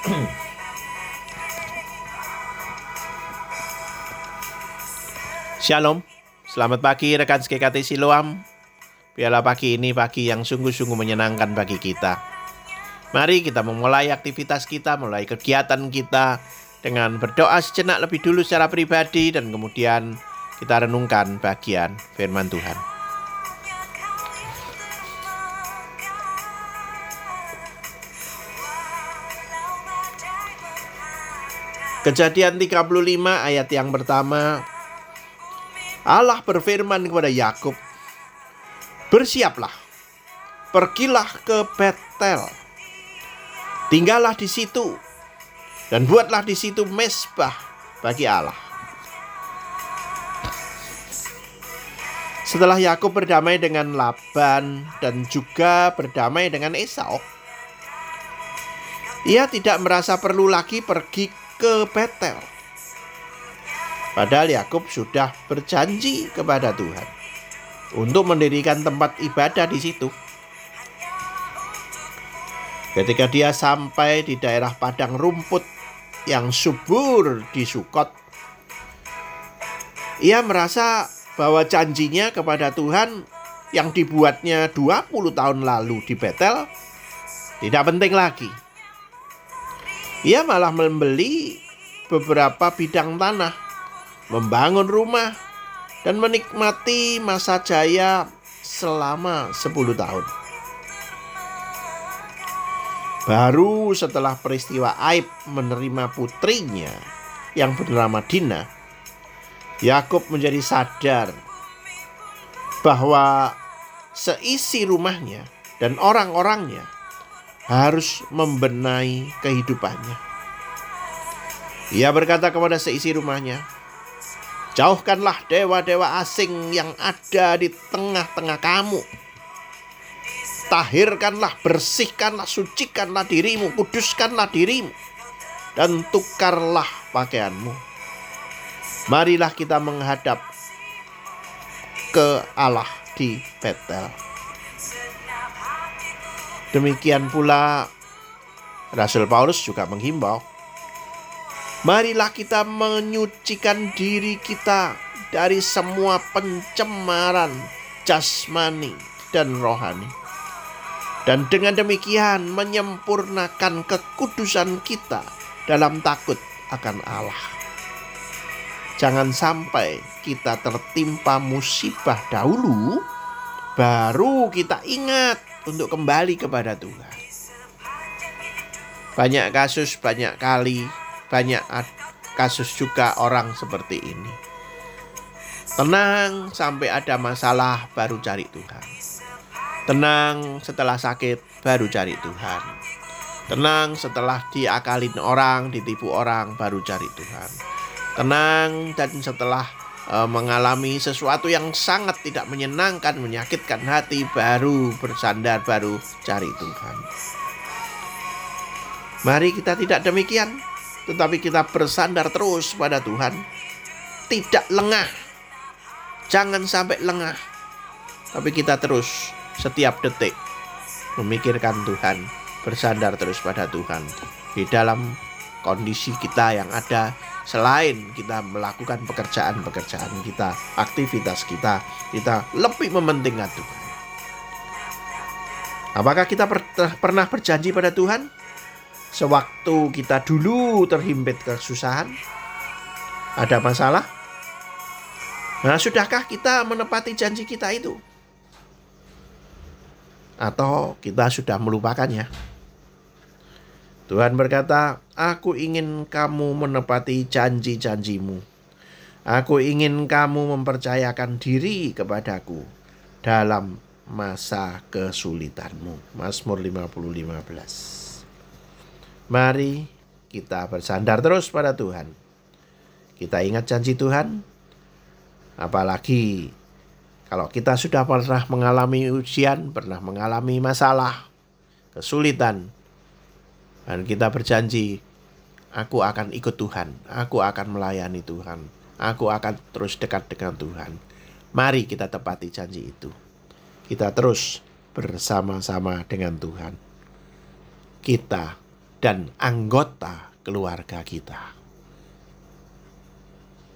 Shalom, selamat pagi rekan SKKT Siloam. Biarlah pagi ini pagi yang sungguh-sungguh menyenangkan bagi kita. Mari kita memulai aktivitas kita, mulai kegiatan kita dengan berdoa sejenak lebih dulu secara pribadi dan kemudian kita renungkan bagian firman Tuhan. Kejadian 35 ayat yang pertama Allah berfirman kepada Yakub, "Bersiaplah, pergilah ke Betel. Tinggallah di situ dan buatlah di situ mesbah bagi Allah." Setelah Yakub berdamai dengan Laban dan juga berdamai dengan Esau, ia tidak merasa perlu lagi pergi ke Betel Padahal Yakub sudah berjanji kepada Tuhan untuk mendirikan tempat ibadah di situ. Ketika dia sampai di daerah padang rumput yang subur di Sukot, ia merasa bahwa janjinya kepada Tuhan yang dibuatnya 20 tahun lalu di Betel tidak penting lagi. Ia malah membeli beberapa bidang tanah membangun rumah, dan menikmati masa jaya selama 10 tahun. Baru setelah peristiwa Aib menerima putrinya yang bernama Dina, Yakub menjadi sadar bahwa seisi rumahnya dan orang-orangnya harus membenahi kehidupannya. Ia berkata kepada seisi rumahnya, Jauhkanlah dewa-dewa asing yang ada di tengah-tengah kamu. Tahirkanlah, bersihkanlah, sucikanlah dirimu, kuduskanlah dirimu, dan tukarlah pakaianmu. Marilah kita menghadap ke Allah di Betel. Demikian pula Rasul Paulus juga menghimbau Marilah kita menyucikan diri kita dari semua pencemaran jasmani dan rohani. Dan dengan demikian menyempurnakan kekudusan kita dalam takut akan Allah. Jangan sampai kita tertimpa musibah dahulu, baru kita ingat untuk kembali kepada Tuhan. Banyak kasus, banyak kali banyak kasus juga orang seperti ini. Tenang sampai ada masalah baru cari Tuhan. Tenang setelah sakit baru cari Tuhan. Tenang setelah diakalin orang, ditipu orang baru cari Tuhan. Tenang dan setelah e, mengalami sesuatu yang sangat tidak menyenangkan, menyakitkan hati baru bersandar, baru cari Tuhan. Mari kita tidak demikian tetapi kita bersandar terus pada Tuhan. Tidak lengah. Jangan sampai lengah. Tapi kita terus setiap detik memikirkan Tuhan, bersandar terus pada Tuhan di dalam kondisi kita yang ada selain kita melakukan pekerjaan-pekerjaan kita, aktivitas kita, kita lebih mementingkan Tuhan. Apakah kita pernah berjanji pada Tuhan? Sewaktu kita dulu terhimpit kesusahan, ada masalah. Nah, sudahkah kita menepati janji kita itu? Atau kita sudah melupakannya? Tuhan berkata, "Aku ingin kamu menepati janji-janjimu. Aku ingin kamu mempercayakan diri kepadaku dalam masa kesulitanmu." Mazmur 50:15. Mari kita bersandar terus pada Tuhan. Kita ingat janji Tuhan, apalagi kalau kita sudah pernah mengalami ujian, pernah mengalami masalah, kesulitan, dan kita berjanji, aku akan ikut Tuhan, aku akan melayani Tuhan, aku akan terus dekat dengan Tuhan. Mari kita tepati janji itu. Kita terus bersama-sama dengan Tuhan. Kita dan anggota keluarga kita.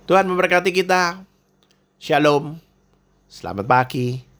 Tuhan memberkati kita. Shalom. Selamat pagi.